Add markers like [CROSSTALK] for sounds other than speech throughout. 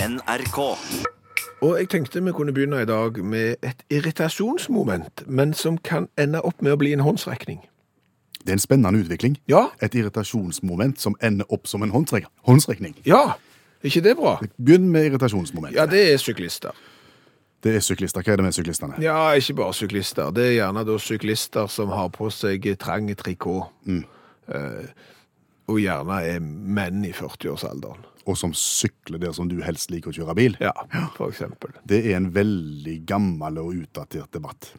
NRK. Og jeg tenkte vi kunne begynne i dag med et irritasjonsmoment, men som kan ende opp med å bli en håndsrekning. Det er en spennende utvikling. Ja, Et irritasjonsmoment som ender opp som en håndsrek håndsrekning. ja, ikke det bra? Begynn med irritasjonsmoment. Ja, det er syklister. Det er syklister. Hva er det med syklistene? Ja, ikke bare syklister. Det er gjerne da syklister som har på seg trang trikot. Eh, og gjerne er menn i 40-årsalderen. Og som sykler der som du helst liker å kjøre bil. Ja, for eksempel. Det er en veldig gammel og utdatert debatt.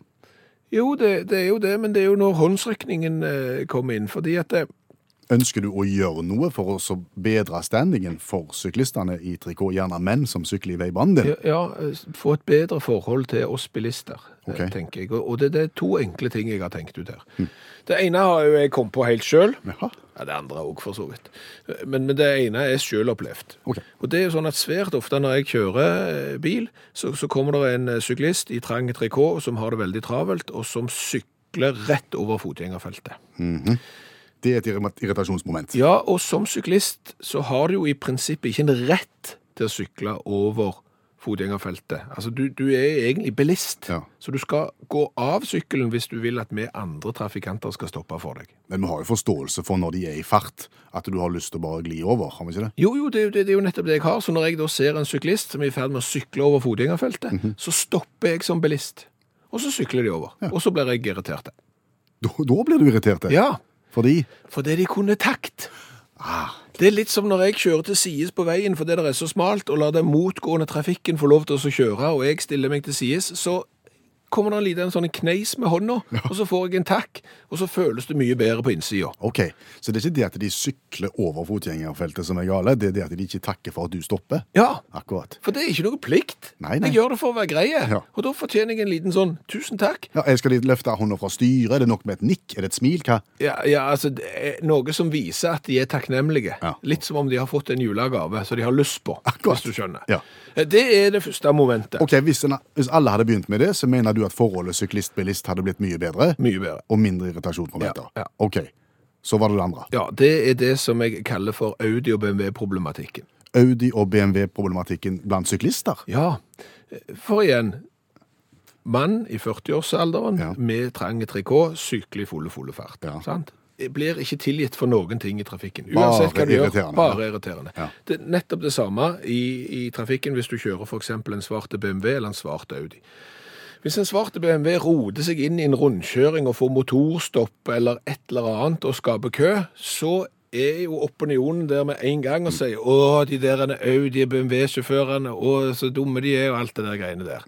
Jo, det, det er jo det, men det er jo når håndsrekningen eh, kommer inn, fordi at det, Ønsker du å gjøre noe for å bedre standingen for syklistene i trikot, gjerne menn som sykler i veibanen din? Ja, ja, eh, få et bedre forhold til oss bilister, eh, Ok. tenker jeg. Og det, det er to enkle ting jeg har tenkt ut her. Det ene har jo jeg kommet på helt sjøl. Ja, det andre òg, for så vidt. Men, men det ene er sjølopplevd. Okay. Og det er jo sånn at svært ofte når jeg kjører eh, bil, så, så kommer det en eh, syklist i trang trikot som har det veldig travelt, og som sykler rett over fotgjengerfeltet. Det er et irritasjonsmoment. Ja, og som syklist så har du jo i prinsippet ikke en rett til å sykle over fotgjengerfeltet. Altså, du, du er egentlig bilist, Ja. så du skal gå av sykkelen hvis du vil at vi andre trafikanter skal stoppe for deg. Men vi har jo forståelse for når de er i fart, at du har lyst til å bare gli over, har vi ikke det? Jo, jo, det, det, det er jo nettopp det jeg har. Så når jeg da ser en syklist som er i ferd med å sykle over fotgjengerfeltet, så stopper jeg som bilist. Og så sykler de over. Og så blir jeg irritert. Da, da blir du irritert. Ja, Fordi fordi de kunne takt. Det er litt som når jeg kjører til sides på veien fordi det er så smalt, og lar den motgående trafikken få lov til å kjøre, og jeg stiller meg til sides, så kommer det en liten sånn kneis med hånda, og så får jeg en takk, og så føles det mye bedre på innsida. OK, så det er ikke det at de sykler over fotgjengerfeltet som er gale, det er det at de ikke takker for at du stopper. Ja, Akkurat. for det er ikke noe plikt. Nei, nei. Jeg gjør det for å være greie, Ja. og da fortjener jeg en liten sånn tusen takk. Ja, jeg Skal de løfte hånda fra styret? Er det nok med et nikk? Er det et smil? Hva? Ja, ja, altså det er noe som viser at de er takknemlige. Ja. Litt som om de har fått en julegave, så de har lyst på, Akkurat. hvis du skjønner. Ja. Det er det første momentet. Ok, hvis, en, hvis alle hadde begynt med det, så mener du at forholdet syklist-bilist hadde blitt mye bedre? Mye bedre. Og mindre irritasjonsmomenter? Ja, ja. Ok, så var det det andre. Ja, det er det som jeg kaller for Audi og BMW-problematikken. Audi og BMW-problematikken blant syklister? Ja, for igjen, mann i 40-årsalderen Ja. med trang trikot sykler i fulle, fulle fart. Ja. Sant? Blir ikke tilgitt for noen ting i trafikken. Uansett hva du gjør, bare irriterende. Ja. Det er nettopp det samme i, i trafikken hvis du kjører eksempel en svart BMW eller en svart Audi. Hvis en svart BMW roder seg inn i en rundkjøring og får motorstopp eller et eller annet og skaper kø, så er jo opinionen der med en gang og sier å, de der Audi BMW-sjåførene, å, så dumme de er og alt det der greiene der.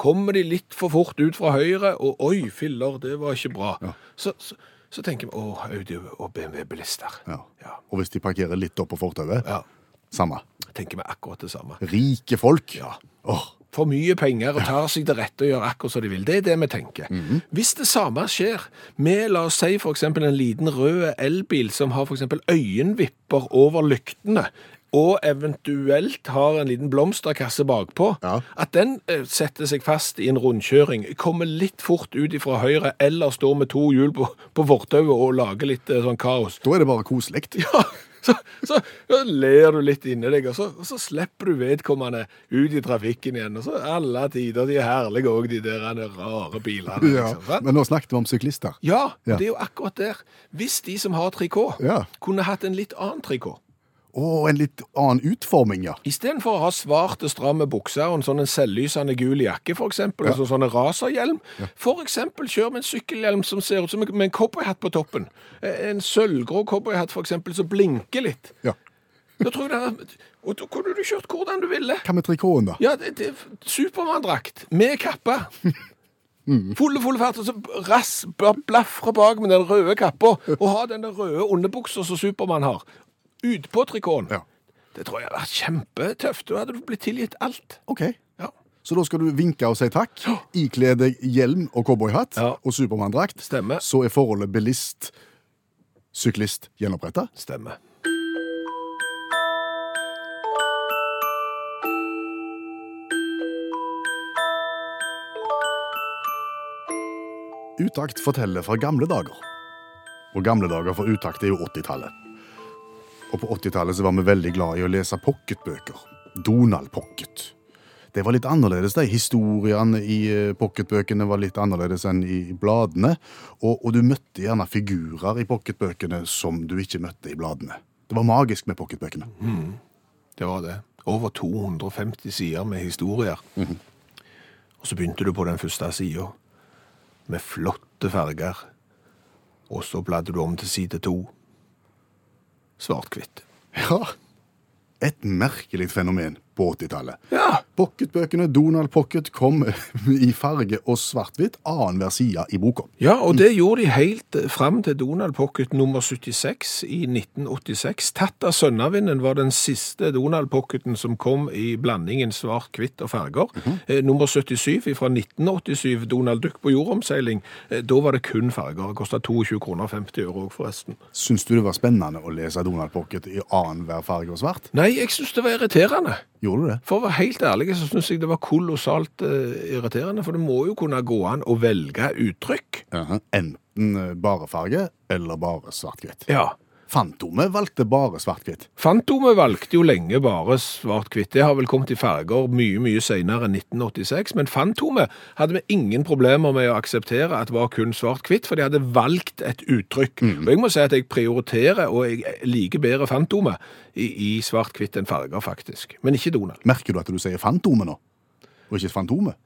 Kommer de litt for fort ut fra høyre, og oi, filler, det var ikke bra. Så, så, så tenker vi, å, Audi og BMW-bilister. Ja. Ja. Og hvis de parkerer litt opp på fortauet? Ja, Samme. tenker vi akkurat det samme. Rike folk? Ja. Åh, for mye penger og tar seg til rette og gjør akkurat som de vil. Det er det vi tenker. Hvis det samme skjer med, la oss si eksempel en liten rød elbil som har eksempel øyenvipper over lyktene, og eventuelt har en liten blomsterkasse bakpå, Ja. at den eh, setter seg fast i en rundkjøring, kommer litt fort ut fra høyre, eller står med to hjul på, på fortauet og lager litt eh, sånn kaos. da er det bare koselig. Ja, [LAUGHS] så, så, så ler du litt inni deg, og så, og så slipper du vedkommende ut i trafikken igjen. Og så alle tider, de er herlige òg, de der rare bilene. Ja. Liksom? Men nå snakket vi om syklister. ja, Ja. det er jo akkurat der. Hvis de som har trikot, Ja. kunne hatt en litt annen trikot. Og en litt annen utforming, ja. Istedenfor å ha svarte, stramme bukser og en sånn selvlysende gul jakke, for eksempel, og sånne sånn racerhjelm, for eksempel kjør med en sykkelhjelm som ser ut som en- med en cowboyhatt på toppen. En sølvgrå cowboyhatt, eksempel, som blinker litt. ja. Da tror jeg det er, og da kunne du kjørt hvordan du ville. Hva med trikoten, da? Ja, det, det Supermann-drakt med kappe. Fulle, fulle fart, og så rass, bla- blafre bak med den røde kappa, og ha den der røde underbuksa som Supermann har. Utpå trikoten. Ja. Det tror jeg hadde vært kjempetøft. Da hadde du blitt tilgitt alt. Ok. Ja, Så da skal du vinke og si takk, ikle deg hjelm og cowboyhatt Ja. og Supermann-drakt. Stemmer. Så er forholdet bilist-syklist gjenoppretta. stemmer. Utakt forteller fra gamle dager. Og gamle dager for utakt er jo 80-tallet. Og på 80-tallet så var vi veldig glad i å lese pocketbøker. Donald Pocket. Det var litt annerledes. de Historiene i eh, pocketbøkene var litt annerledes enn i bladene. Og, og du møtte gjerne figurer i pocketbøkene som du ikke møtte i bladene. Det var magisk med pocketbøkene. Det var det. Over 250 sider med historier. Og så begynte du på den første sida med flotte farger. Og så bladde du om til side to. Svart-hvitt. Ja, et merkelig fenomen på 80-tallet. Ja. Pocketbøkene Donald Pocket kom [LAUGHS] i farge og svart-hvitt annenhver side i boka. Ja, og det gjorde de helt eh, fram til Donald Pocket nummer 76 i 1986. Tatt av Sønnavinden var den siste Donald Pocketen som kom i blandingen svart, hvitt og farger. eh, nummer 77 fra 1987, Donald Duck på jordomseiling. Eh, da var det kun farger. Det kosta 22 kroner 50 øre òg, forresten. Syns du det var spennende å lese Donald Pocket i annenhver farge og svart? Nei, jeg syns det var irriterende. Gjorde du det? For å være helt ærlig så syns jeg det var kolossalt eh, irriterende, for det må jo kunne gå an å velge uttrykk. Enten eh, bare farge eller bare svart-hvitt. Ja. Fantomet valgte bare svart-hvitt. Fantomet valgte jo lenge bare svart-hvitt. Det har vel kommet i farger mye, mye senere enn 1986. Men Fantomet hadde vi ingen problemer med å akseptere at var kun svart-hvitt, for de hadde valgt et uttrykk. Og jeg må si at jeg prioriterer, og jeg liker bedre Fantomet i, i svart-hvitt enn farger, faktisk. Men ikke Donald. Merker du at du sier Fantomet nå, og ikke Fantomet?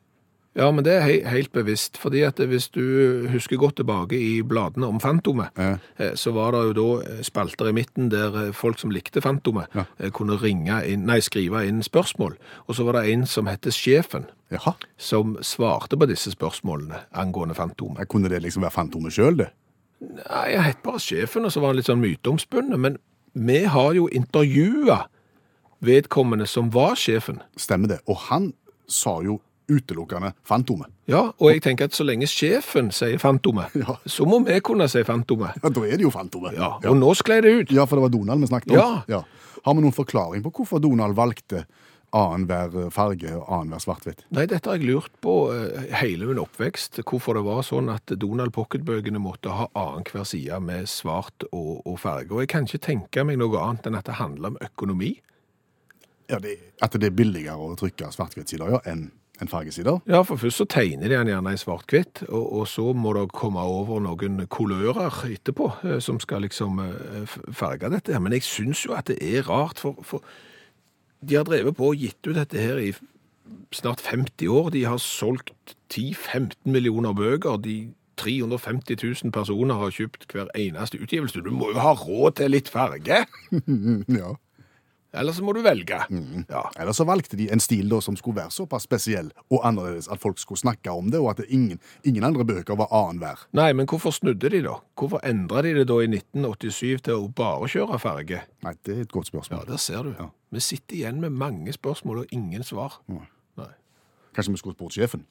Ja, men det er he helt bevisst, fordi at hvis du husker godt tilbake i bladene om Fantomet, Ja. eh, så var det jo da eh, spalter i midten der eh, folk som likte Fantomet, Ja. kunne ringe inn, nei, skrive inn spørsmål. Og så var det en som hette Sjefen, Jaha. som svarte på disse spørsmålene angående Fantomet. Kunne det liksom være Fantomet sjøl, det? Nei, jeg het bare Sjefen, og så var han litt sånn myteomspunnet, men vi har jo intervjua vedkommende som var sjefen. Stemmer det. Og han sa jo utelukkende Fantomet. Ja, og jeg tenker at så lenge sjefen sier Fantomet, Ja. så må vi kunne si Fantomet. Ja, da er det jo Fantomet. Ja, og nå sklei det ut. Ja, for det var Donald vi snakket om. Ja. Har vi noen forklaring på hvorfor Donald valgte annenhver farge og annenhver svart-hvitt? Nei, dette har jeg lurt på eh, hele min oppvekst, hvorfor det var sånn at Donald Pocket-bøkene måtte ha annenhver side med svart og, og farge. Og jeg kan ikke tenke meg noe annet enn at det handler om økonomi. Ja, det, At det er billigere å trykke svart-hvitt-sider ja, enn enn fargesider? Ja, for først så tegner de den gjerne i svart-hvitt, og, og så må det komme over noen kulører etterpå, eh, som skal liksom eh, farge dette her. Men jeg syns jo at det er rart, for, for de har drevet på og gitt ut dette her i snart 50 år. De har solgt 10-15 millioner bøker. De 350 000 personer har kjøpt hver eneste utgivelse. Du må jo ha råd til litt farge! [LAUGHS] Ja. Eller så må du velge. Ja. Eller så valgte de en stil da som skulle være såpass spesiell og annerledes at folk skulle snakke om det, og at det ingen, ingen andre bøker var annenhver. Nei, men hvorfor snudde de da? Hvorfor endra de det da i 1987 til å bare kjøre farge? Nei, det er et godt spørsmål. Ja, der ser du. Ja. Vi sitter igjen med mange spørsmål og ingen svar. Nei. Kanskje vi skulle spurt sjefen?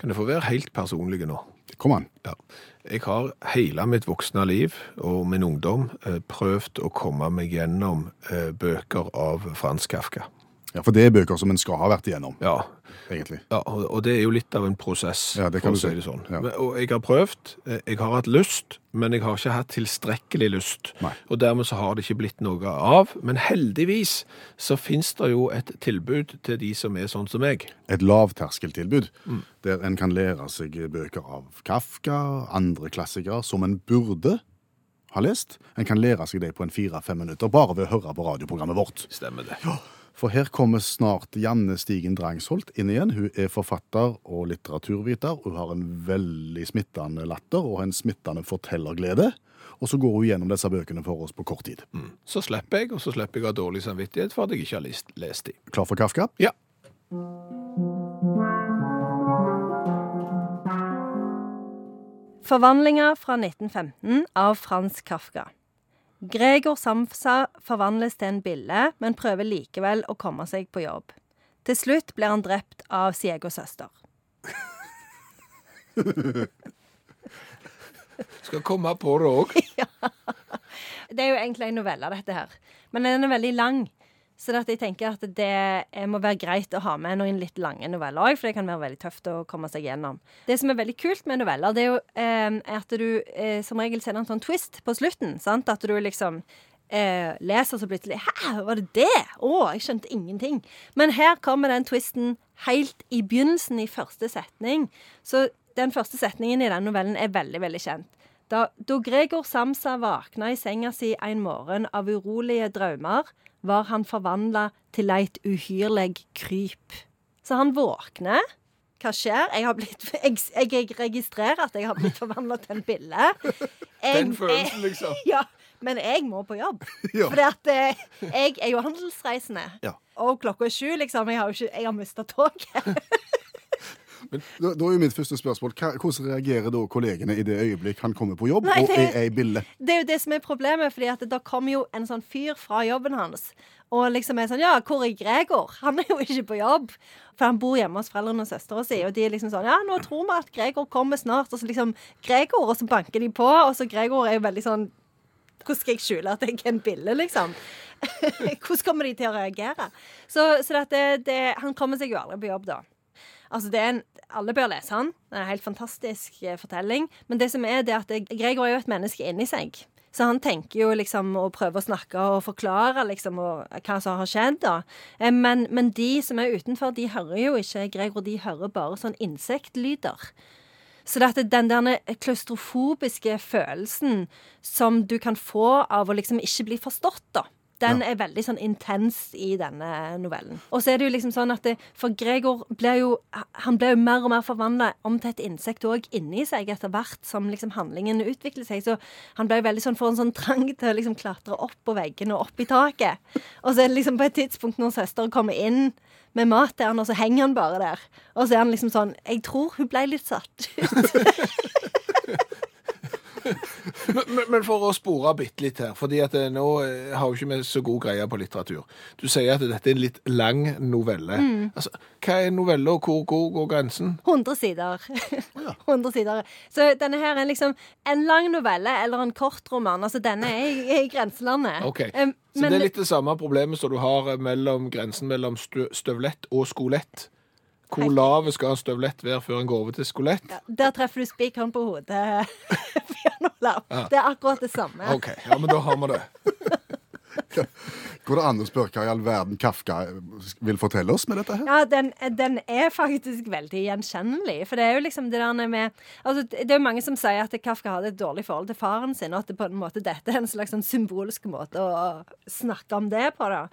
Kan jeg få være helt personlig nå? Kom an. Ja. Jeg har hele mitt voksne liv og min ungdom eh, prøvd å komme meg gjennom eh, bøker av Frans Kafka. Ja, For det er bøker som en skal ha vært igjennom, Ja, egentlig. Ja, og det er jo litt av en prosess, Ja, det for å si det sånn. Ja. Og jeg har prøvd, eh, jeg har hatt lyst, men jeg har ikke hatt tilstrekkelig lyst. Nei. Og dermed så har det ikke blitt noe av. Men heldigvis så finnes det jo et tilbud til de som er sånn som meg. Et lavterskeltilbud, der en kan lære seg bøker av Kafka, andre klassikere, som en burde ha lest. En kan lære seg det på en fire-fem minutter, bare ved å høre på radioprogrammet vårt. Stemmer det. For her kommer snart Janne Stigen Drangsholt inn igjen. Hun er forfatter og litteraturviter. Hun har en veldig smittende latter og en smittende fortellerglede. Og så går hun gjennom disse bøkene for oss på kort tid. Så slipper jeg, og så slipper jeg å ha dårlig samvittighet for at jeg ikke har lest, lest de. Klar for Kafka? Ja. Forvandlinger fra 1915 av Frans Kafka. Gregor Samsa forvandles til en bille, men prøver likevel å komme seg på jobb. Til slutt blir han drept av sin egen søster. [LAUGHS] Skal komme på det òg. [LAUGHS] Det er jo egentlig en novelle, dette her. Men den er veldig lang. Så det at jeg tenker at det eh, må være greit å ha med noen litt lange noveller òg, for det kan være veldig tøft å komme seg gjennom. Det som er veldig kult med noveller, det er jo eh, at du eh, som regel sender en sånn twist på slutten. sant? At du liksom eh, leser, så plutselig Hæ, var det det? Å, jeg skjønte ingenting. Men her kommer den twisten helt i begynnelsen, i første setning. Så den første setningen i den novellen er veldig, veldig kjent. Da, da Gregor Samsa våkna i senga si en morgen av urolige drømmer, var han forvandla til eit uhyrleg kryp. Så han våkner. Hva skjer? Jeg, har blitt, [LAUGHS] jeg, jeg registrerer at jeg har blitt forvandla til en bille. [LAUGHS] Den følelsen, liksom. [LAUGHS] Ja, men jeg må på jobb. Ja. At eh, jeg er jo handelsreisende. Ja. Og klokka er sju, liksom. Jeg har jo ikke, jeg har mista toget. Da, da er jo mitt første spørsmål, hva, Hvordan reagerer da kollegene i det øyeblikk han kommer på jobb Nei, og er ei bille? Det er jo det som er problemet, fordi at da kommer jo en sånn fyr fra jobben hans. Og liksom er sånn Ja, hvor er Gregor? Han er jo ikke på jobb. For han bor hjemme hos foreldrene og søstera si, og de er liksom sånn Ja, nå tror vi at Gregor kommer snart. Og så liksom Gregor, og så banker de på, og så Gregor er jo veldig sånn Hvordan skal jeg skjule at jeg er en bille, liksom? [LAUGHS] Hvordan kommer de til å reagere? Så, så det, det, det, han kommer seg jo aldri på jobb, da. Altså, det er en, alle bør lese han. Det er en helt fantastisk eh, fortelling. Men det som er det at Gregor er jo et menneske inni seg. Så han tenker jo liksom å prøve å snakke og forklare liksom og, hva som har skjedd. da. Eh, Men, men de som er utenfor, de hører jo ikke Gregor. De hører bare sånn insektlyder. Så det at den der klaustrofobiske følelsen som du kan få av å liksom ikke bli forstått, da. Den er veldig sånn intens i denne novellen. Og så er det jo liksom sånn at det, For Gregor blir jo Han blir jo mer og mer forvandla om til et insekt òg inni seg etter hvert som liksom handlingen utvikler seg. Så han blir jo veldig sånn får en sånn trang til å liksom klatre opp på veggene og opp i taket. Og så er det liksom på et tidspunkt når søster kommer inn med mat til han, og så henger han bare der. Og så er han liksom sånn Jeg tror hun ble litt satt ut. [LAUGHS] Men, men- for å spore bitte litt her, fordi at eh, nå eh, har jo ikke vi så god greie på litteratur. Du sier at dette er en litt lang novelle. Altså, hva er novelle, og hvor hvor går grensen? 100 sider. 100 [LAUGHS] sider. Så denne her er liksom en lang novelle eller en kort roman. Altså denne er i, grenselandet. Ok, Um, Så men det er litt det samme problemet som du har eh, mellom grensen mellom støvlett og skolett. Hvor lav skal en støvlett være før en går over til skolett? der treffer du spikeren på hodet. [LAUGHS] Bjørn Olav. Det er akkurat det samme. OK, ja, men da har vi det. Går det an å spørre hva i all verden Kafka vil fortelle oss med dette her? Ja, den, den er faktisk veldig gjenkjennelig. For det er jo liksom det der med altså, Det er jo mange som sier at Kafka hadde et dårlig forhold til faren sin, og at det på en måte dette er en slags sånn symbolsk måte å snakke om det på. da.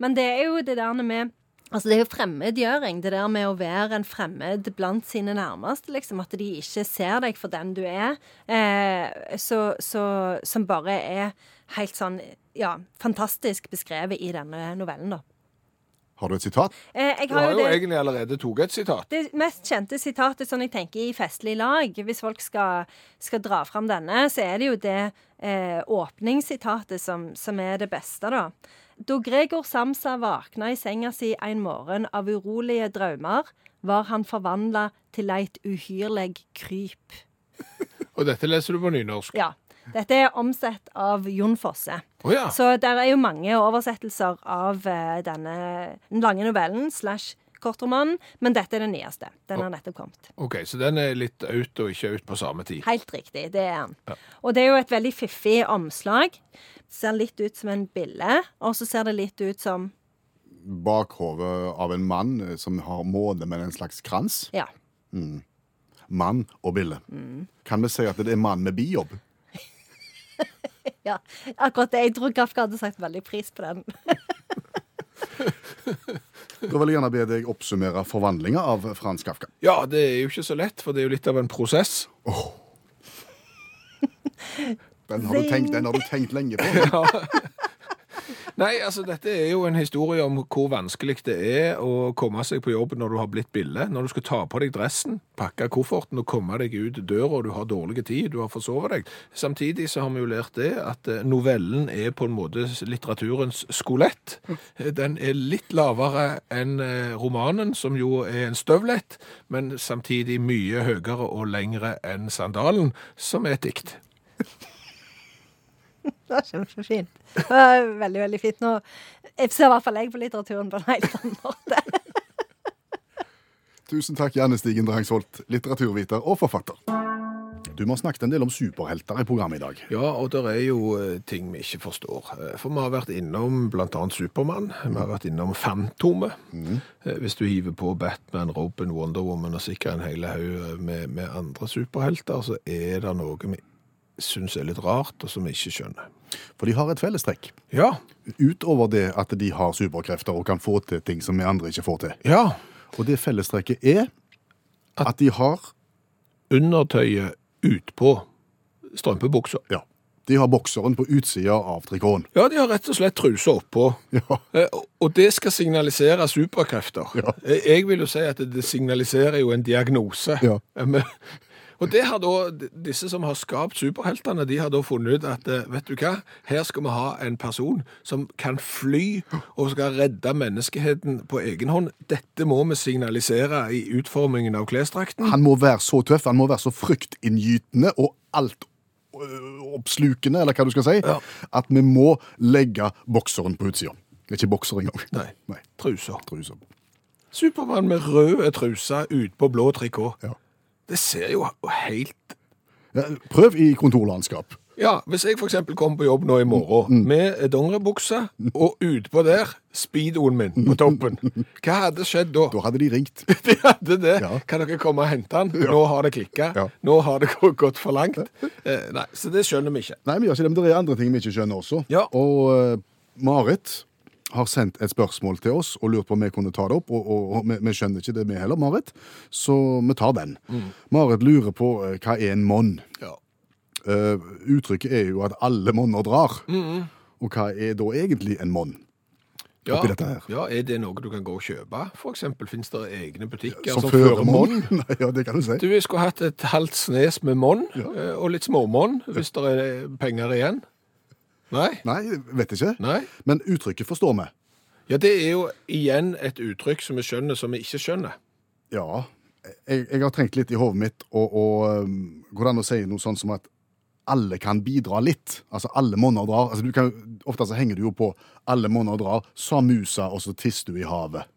Men det er jo det der med Altså Det er jo fremmedgjøring. Det der med å være en fremmed blant sine nærmeste. liksom, At de ikke ser deg for den du er. Eh, så, så, som bare er helt sånn ja, fantastisk beskrevet i denne novellen. da. Har du et sitat? Eh, jeg Du har jo det- egentlig allerede tatt et sitat. det mest kjente sitatet sånn jeg tenker i festlig lag, hvis folk skal, skal dra fram denne, så er det jo det eh, åpningssitatet som, som er det beste, da. Da Gregor Samsa våkna i senga si en morgen av urolige drømmer, var han forvandla til eit uhyrleg kryp. [LAUGHS] Og dette leser du på nynorsk. Ja. Dette er omsett av Jon Fosse. Oh, ja. Så det er jo mange oversettelser av eh, denne lange novellen slash kortromanen, men dette er den nyeste. Den har nettopp kommet. OK, så den er litt out og ikke out på samme tid. Helt riktig, det er den. Og det er jo et veldig fiffig omslag. Ser litt ut som en bille, og så ser det litt ut som Bakhovet av en mann eh, som har måne med en slags krans. Ja. Mann og bille. Kan vi si at det er mann med bijobb? [LAUGHS] ja. Akkurat det. Jeg tror Kafka hadde sagt veldig pris på den. [LAUGHS] Da vil jeg gjerne be deg oppsummere forvandlinga av Frans Kafka. Ja, det er jo ikke så lett, for det er jo litt av en prosess. Den har, du tenkt, den har du tenkt lenge på. [LAUGHS] Nei, altså dette er jo en historie om hvor vanskelig det er å komme seg på jobb når du har blitt bille. Når du skal ta på deg dressen, pakke kofferten og komme deg ut døra, og du har dårlig tid, du har forsovet deg. Samtidig så har vi jo lært det at eh, novellen er på en måte litteraturens skolett. Eh, Den er litt lavere enn eh, romanen, som jo er en støvlett, men samtidig mye høyere og lengre enn sandalen, som er et dikt. [LAUGHS] [LAUGHS] Det var kjempefint. Det var veldig, veldig fint. Nå jeg ser i hvert fall jeg på litteraturen på en helt annen måte. [LAUGHS] Tusen takk, Janne Stigen Drangsholt, litteraturviter og forfatter. Du må ha snakket en del om superhelter i programmet i dag. Ja, og det er jo eh, ting vi ikke forstår. Eh, For vi har vært innom annet Supermann, vi har vært innom Fantomet. Mm. Hvis du hiver på Batman, Robin, Wonder Woman og sikkert en hel haug med, med andre superhelter, så er det noe vi syns er litt rart, og som vi ikke skjønner. For de har et fellestrekk. Ja, Utover det at de har superkrefter og kan få til ting som vi andre ikke får til. ja. Og det fellestrekket er at de har Undertøyet utpå strømpebuksa. Ja. De har bokseren på utsida av trikoten. Ja, de har rett og slett trusa oppå. Ja. Eh, Og det skal signalisere superkrefter. Ja. Eh, Jeg vil jo si at det signaliserer jo en diagnose. Ja. Eh, men- Og det har da, disse som har skapt superheltene, de har da funnet ut at, eh, vet du hva, her skal vi ha en person som kan fly og skal redde menneskeheten på egen hånd. Dette må vi signalisere i utformingen av klesdrakten. Han må være så tøff, han må være så fryktinngytende og alt øh, oppslukende, eller hva du skal si, Ja. at vi må legge bokseren på utsida. Ikke bokser engang. Nei, Nei. truser. Supermann med røde truser ut på blå trikot. Ja. Det ser jo helt Ja, prøv i kontorlandskap. Ja, hvis jeg eksempel kommer på jobb nå i morgen med dongeribukse og utpå der speedoen min på toppen, hva hadde skjedd da? Da hadde de ringt. [LAUGHS] De hadde det. Ja. Kan dere komme og hente den? Nå har det klikka. Ja. Nå har det gått for langt. Eh, nei, så det skjønner vi ikke. Nei, vi gjør ikke det, men det er andre ting vi ikke skjønner også. Ja. Og uh, Marit har sendt et spørsmål til oss og lurt på om vi kunne ta det opp, og, og, og vi, vi skjønner ikke det vi heller, Marit, så vi tar den. Marit lurer på uh, hva er en monn? Ja. Uh, uttrykket er jo at alle monner drar. Og hva er da egentlig en monn? Ja, ja, Er det noe du kan gå og kjøpe? Eksempel finnes det egne butikker Som som, fører monn? monn. [LAUGHS] Nei, ja, det kan du si. Du, skulle hatt et halvt snes med monn, ja. og litt småmonn, hvis det er penger igjen. Nei? Nei, vet ikke. Nei? Men uttrykket forstår vi. Ja, det er jo igjen et uttrykk som vi skjønner som vi ikke skjønner. Ja. Jeg, jeg har trengt litt i hodet mitt, og, og um, an å si noe sånn som at alle kan bidra litt. Altså alle monner drar. Altså, du kan, ofte så henger du jo på 'alle monner drar', sa musa, og så tisser du i havet.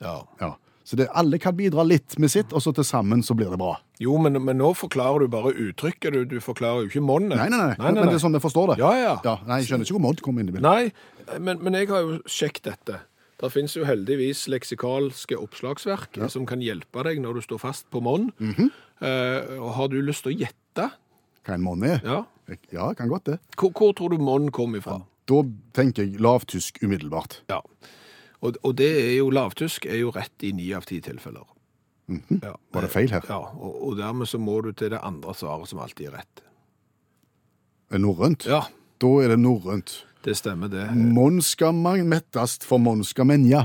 Ja. Ja. Så det, alle kan bidra litt med sitt, og så til sammen så blir det bra. Jo, men, men nå forklarer du bare uttrykket, du, du forklarer jo ikke monnet. Nei, nei, nei. Men det er sånn vi forstår det. Ja, ja. Ja, nei, Jeg skjønner ikke hvor Modd kommer inn i bildet. Nei, men, men jeg har jo sjekket dette. Det finnes jo heldigvis leksikalske oppslagsverk som kan hjelpe deg når du står fast på monn. Mhm. Eh, og har du lyst til å gjette? Hva en monn er? Ja. Ja, kan godt det. Hvor, hvor tror du monn kom ifra? Da tenker jeg lavtysk umiddelbart. Ja. Og, og det er jo lavtysk er jo rett i ni av ti tilfeller. Ja. Mhm. Var det feil her? Ja, og, og dermed så må du til det andre svaret som alltid er rett. Norrønt? Ja, Da er det norrønt. det stemmer det. Mon skal man mettast, for mon skal menja.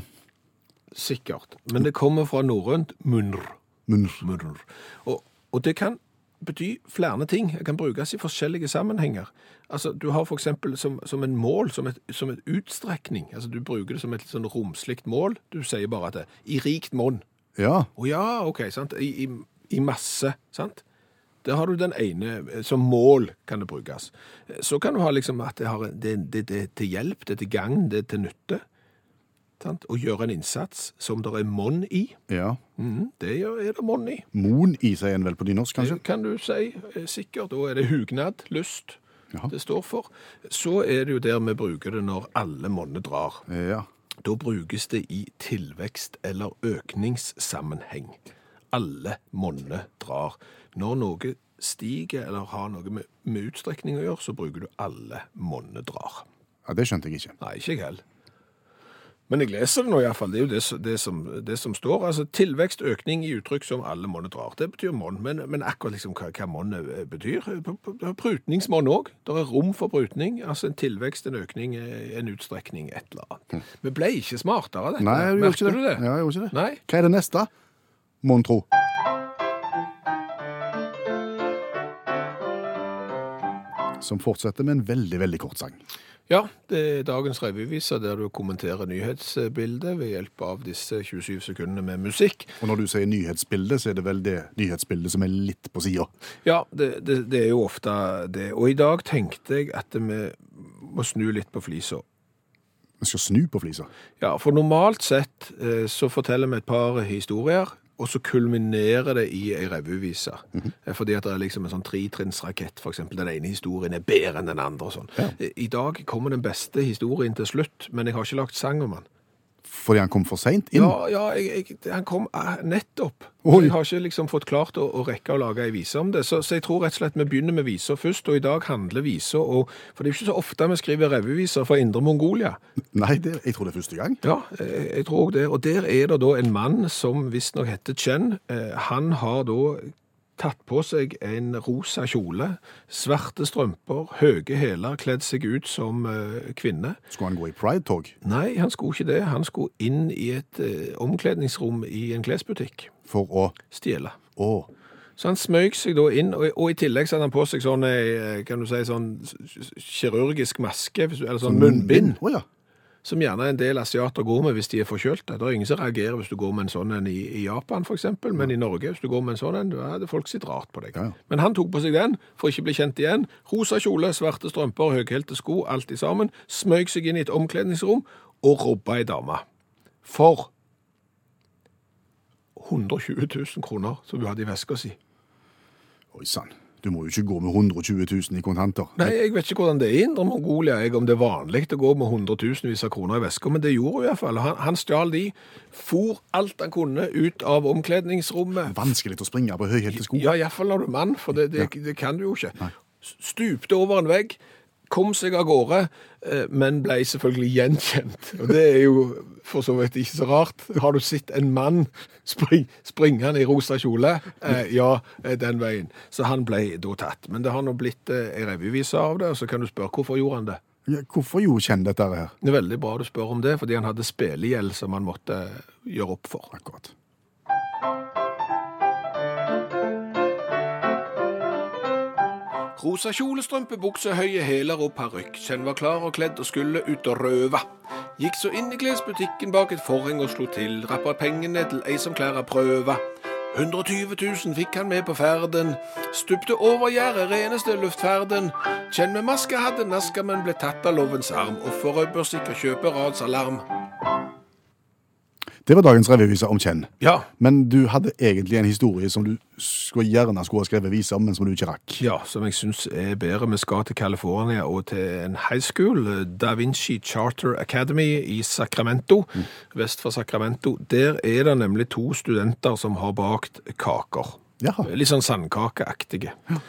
Sikkert. Men det kommer fra norrønt munr. Munr. Munr. Og, og det kan bety flere ting. Det kan brukes i forskjellige sammenhenger. Altså, Du har eksempel som, som en mål, som et, som et utstrekning. Altså, Du bruker det som et sånn romslig mål. Du sier bare at det i rikt monn. Ja. Å ja, OK. sant? I, i, I masse. sant? Der har du den ene eh, som mål, kan det brukes. Eh, Så kan du ha liksom at det, har, det, det, det er til hjelp, det er til gagn, det er til nytte. Sant? Å gjøre en innsats som det er monn i. ja. Mm, det er det monn i. Mon i, sier en vel på nynorsk, kanskje? Det kan du si eh, sikkert. Da er det hugnad, lyst, Ja. det står for. Så er det jo der vi bruker det når alle monner drar. Ja. Da brukes det i tilvekst- eller økningssammenheng. Alle monner drar. Når noe stiger eller har noe med, med utstrekning å gjøre, så bruker du alle monner drar. ja. Det skjønte jeg ikke. Nei, ikke jeg heller. Men jeg leser det nå iallfall. Det er jo det, det, som, det som står. Altså tilvekst, økning i uttrykk som alle monner drar. Det betyr monn. Men, men akkurat liksom hva, hva monnet eh, betyr Prutningsmonn p- p- òg. Det er rom for prutning. Altså en tilvekst, en økning, eh, en utstrekning, et eller annet. Vi ble ikke smartere av dette. Hm. Nei, jeg gjorde Merker ikke det. du det? Ja, jeg gjorde ikke det. Nei? Hva er det neste? Mon tro. Som fortsetter med en veldig, veldig kort sang. Ja, det er dagens revyvise der du kommenterer nyhetsbildet ved hjelp av disse 27 sekundene med musikk. Og når du sier nyhetsbilde, så er det vel det nyhetsbildet som er litt på sida. Ja, det, det, det er jo ofte det. Og i dag tenkte jeg at vi må snu litt på flisa. Vi skal snu på flisa. Ja, for normalt sett eh, så forteller vi et par historier, og så kulminerer det i ei revyvise. Eh, Fordi at det er liksom en sånn tretrinnsrakett, eksempel. Den ene historien er bedre enn den andre og sånn. Ja. Eh, I dag kommer den beste historien til slutt, men jeg har ikke lagt sang om den. Fordi han kom for seint inn? Ja, ja jeg, jeg, han kom eh, nettopp. Oi. Jeg har ikke liksom fått klart å, å rekke å lage ei vise om det. Så, så jeg tror rett og slett vi begynner med viser først, og i dag handler viser og For det er jo ikke så ofte vi skriver revyviser fra Indre Mongolia. Nei, det, jeg tror det er første gang. Ja, jeg, jeg tror òg det. Og der er det da en mann som visstnok heter Chen. Eh, han har da tatt på seg en rosa kjole, svarte strømper, høye hæler, kledd seg ut som uh, kvinne. Skulle han gå i pride-tog? Nei, han skulle ikke det. Han skulle inn i et uh, omkledningsrom i en klesbutikk. For å Stjele. Å, Så han smøg seg da inn, og, og i tillegg så hadde han på seg sånn, eh, kan du si, sånn kirurgisk maske, eller sånn munnbind, Å ja. Som gjerne en del asiater går med hvis de er forkjølte. Det er ingen som reagerer hvis du går med en sånn en i, i Japan eksempel, men i Norge hvis du går med en sånn en, da hadde folk sett rart på deg. Ja, ja. Men han tok på seg den, for ikke å bli kjent igjen. Rosa kjole, svarte strømper, høyhælte sko, alt i sammen. Smøg seg inn i et omkledningsrom og robba ei dame. For 120 000 kroner som hun hadde i veska si. Oi sann. Du må jo ikke gå med 120 000 i kontanter. Nei, jeg vet ikke hvordan det er i Indre Mongolia, jeg, om det er vanlig å gå med hundretusenvis av kroner i veska, men det gjorde hun i hvert fall. Han, han stjal de, for alt han kunne ut av omkledningsrommet. Vanskelig å springe på høyhælte sko. Ja, iallfall når du er mann, for det, det, det kan du jo ikke. Stupte over en vegg, kom seg av gårde, eh, men ble selvfølgelig gjenkjent. Og det er jo for så vidt ikke så rart. Har du sett en mann spring, springende i rosa kjole? Eh, ja, eh, den veien. Så han ble da tatt. Men det har nå blitt eh, ei revyvise av det, og så kan du spørre hvorfor gjorde han det. Ja, hvorfor gjorde Kjenn dette her? Det er veldig bra du spør om det, fordi han hadde spillegjeld som han måtte gjøre opp for. Akkurat. Rosa kjolestrømpe, bukse, høye hæler og parykk. Kjenn var klar og kledd og skulle ut og røve. Gikk så inn i klesbutikken bak et forheng og slo til. Rappa pengene til ei som klæra prøva. 120 000 fikk han med på ferden. Stupte over gjerdet, reneste luftferden. Kjenn med maske hadde naska, men ble tatt av lovens arm. Offeret bør sikre kjøpe radsalarm. Det var dagens revyvise om Kjenn. Ja, Men du hadde egentlig en historie som du skulle, gjerne skulle ha skrevet vise om, men som du ikke rakk. Ja, som jeg syns er bedre. Vi skal til California og til en high school, Da Vinci Charter Academy i Sacramento, vest for Sacramento. Der er det nemlig to studenter som har bakt kaker. Ja. Litt sånn sandkakeaktige. Ja.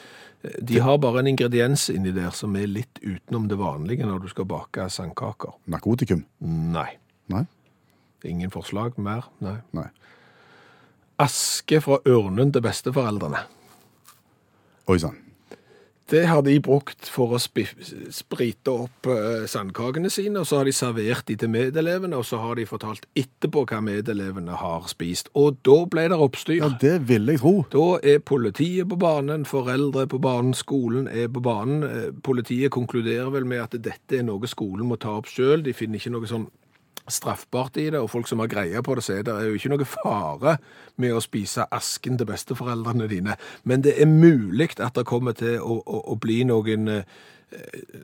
De har bare en ingrediens inni der som er litt utenom det vanlige når du skal bake sandkaker. Narkotikum? Nei. Nei? Ingen forslag mer? Nei. Nei. Aske fra ørnen til besteforeldrene. Oi sann. Det har de brukt for å sprite opp eh, sandkakene sine, og så har de servert de til medelevene, og så har de fortalt etterpå hva medelevene har spist. Og da ble det oppstyr. Ja, det vil jeg tro. Da er politiet på banen, foreldre er på banen, skolen er på banen. Eh, Politiet konkluderer vel med at dette er noe skolen må ta opp sjøl. De finner ikke noe sånn straffbart i det, og folk som har greie på det, sier det er jo ikke noe fare med å spise asken til besteforeldrene dine, men det er mulig at det kommer til å, å, å bli noen eh,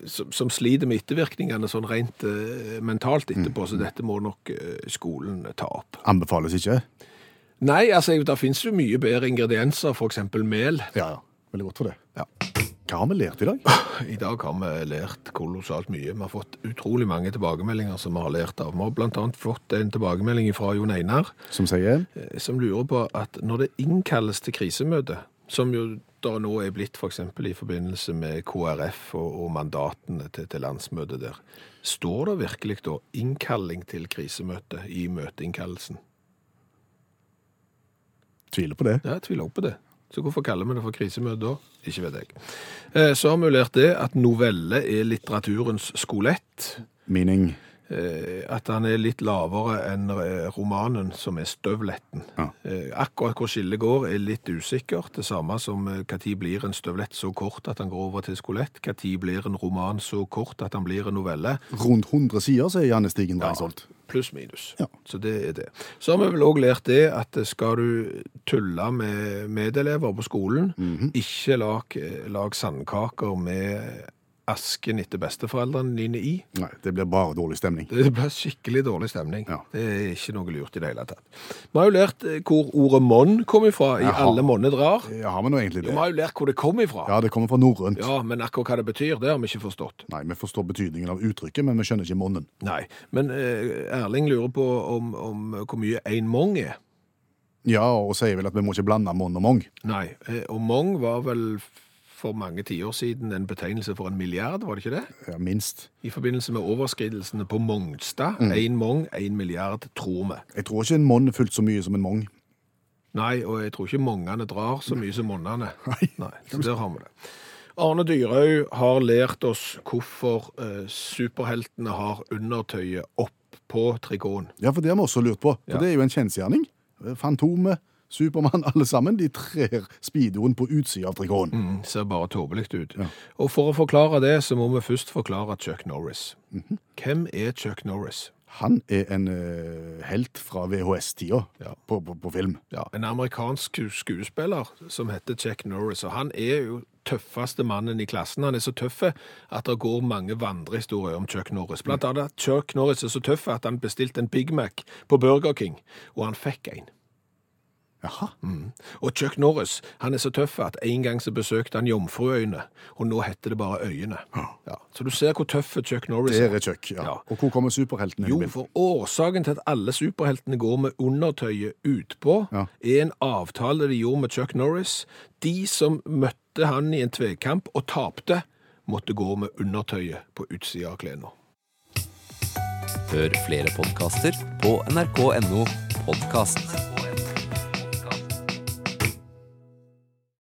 som, som sliter med ettervirkningene sånn rent uh, mentalt etterpå, så dette må nok uh, skolen ta opp. Anbefales ikke. Nei, altså, det finnes jo mye bedre ingredienser, eksempel mel. Ja, ja. Veldig godt for det. Ja. Hva har vi lært i dag? I dag har vi lært kolossalt mye. Vi har fått utrolig mange tilbakemeldinger som vi har lært av. Vi har annet fått en tilbakemelding fra Jon Einar, Som sier eh, som lurer på at når det innkalles til krisemøte, som jo da nå er blitt for eksempel i forbindelse med KRF og, og mandatene til, til landsmøtet der, står det virkelig da innkalling til krisemøte i møteinnkallelsen? tviler på det. Ja, jeg tviler også på det. Så hvorfor kaller vi det for krisemøte da? Ikke vet jeg. Eh, Så har vi lært det at novelle er litteraturens skolett. Meaning Eh, At han er litt lavere enn eh, romanen, som er støvletten. Ja. Akkurat hvor skillet går, er litt usikkert. Det samme som når blir en støvlett så kort at han går over til skolett. Tid blir en roman så kort at han blir en novelle. rundt 100 sider, sier Janne Stigen Ja, Drangsholt. Pluss minus. Ja. Så det er det. Så har vi vel òg lært det at skal du tulle med medelever på skolen, Mhm. ikke lag, lag sandkaker med asken etter besteforeldrene dine i. Nei, det blir bare dårlig stemning. Det blir skikkelig dårlig stemning. Ja. Det er ikke noe lurt i det hele tatt. Vi har jo lært eh, hvor ordet monn kom ifra i Jaha. alle monner drar. Ja, har vi nå egentlig Vi det? har jo lært hvor det kom ifra. Ja, det kommer fra norrønt. Ja, men akkurat hva det betyr, det har vi ikke forstått. Nei, vi forstår betydningen av uttrykket, men vi skjønner ikke monnen. Nei, men eh, Erling lurer på om, om hvor mye en mong er. Ja, og sier vel at vi må ikke blande monn og mong. Nei, eh, og mong var vel for mange tiår siden en betegnelse for en milliard, var det ikke det? Ja, minst. I forbindelse med overskridelsene på Mongstad. Én mong, én milliard, tror vi. Jeg tror ikke en monn er fullt så mye som en mong. Nei, og jeg tror ikke mongene drar så mye som monnene. [LAUGHS] Nei. Nei, så der har vi det. Arne Dyrhaug har lært oss hvorfor eh, superheltene har undertøyet opp på Trigon. Ja, for det har vi også lurt på. For Ja. det er jo en kjensgjerning. Fantomet, Supermann, alle sammen, de trer speedoen på utsida av trikoten. Mm, ser bare tåpelig ut. Ja. Og for å forklare det, så må vi først forklare Chuck Norris. Hvem er Chuck Norris? Han er en uh, helt fra VHS-tida Ja. på, på, på film. Ja, en amerikansk skuespiller som heter Chuck Norris, og han er jo tøffeste mannen i klassen. Han er så tøff at det går mange vandrehistorier om Chuck Norris. Blant annet at Chuck Norris er så tøff at han bestilte en Big Mac på Burger King, og han fikk en. Jaha. Og Chuck Norris han er så tøff at en gang så besøkte han Jomfruøyene, og nå heter det bare Øyene. Ja, så du ser hvor tøff Chuck Norris Der er. er Chuck. Ja. Ja. Og hvor kommer superheltene inn Jo, for årsaken til at alle superheltene går med undertøyet utpå, Ja. er en avtale de gjorde med Chuck Norris. De som møtte han i en tvekamp og tapte, måtte gå med undertøyet på utsida av klærne. Hør flere podkaster på nrk.no podkast.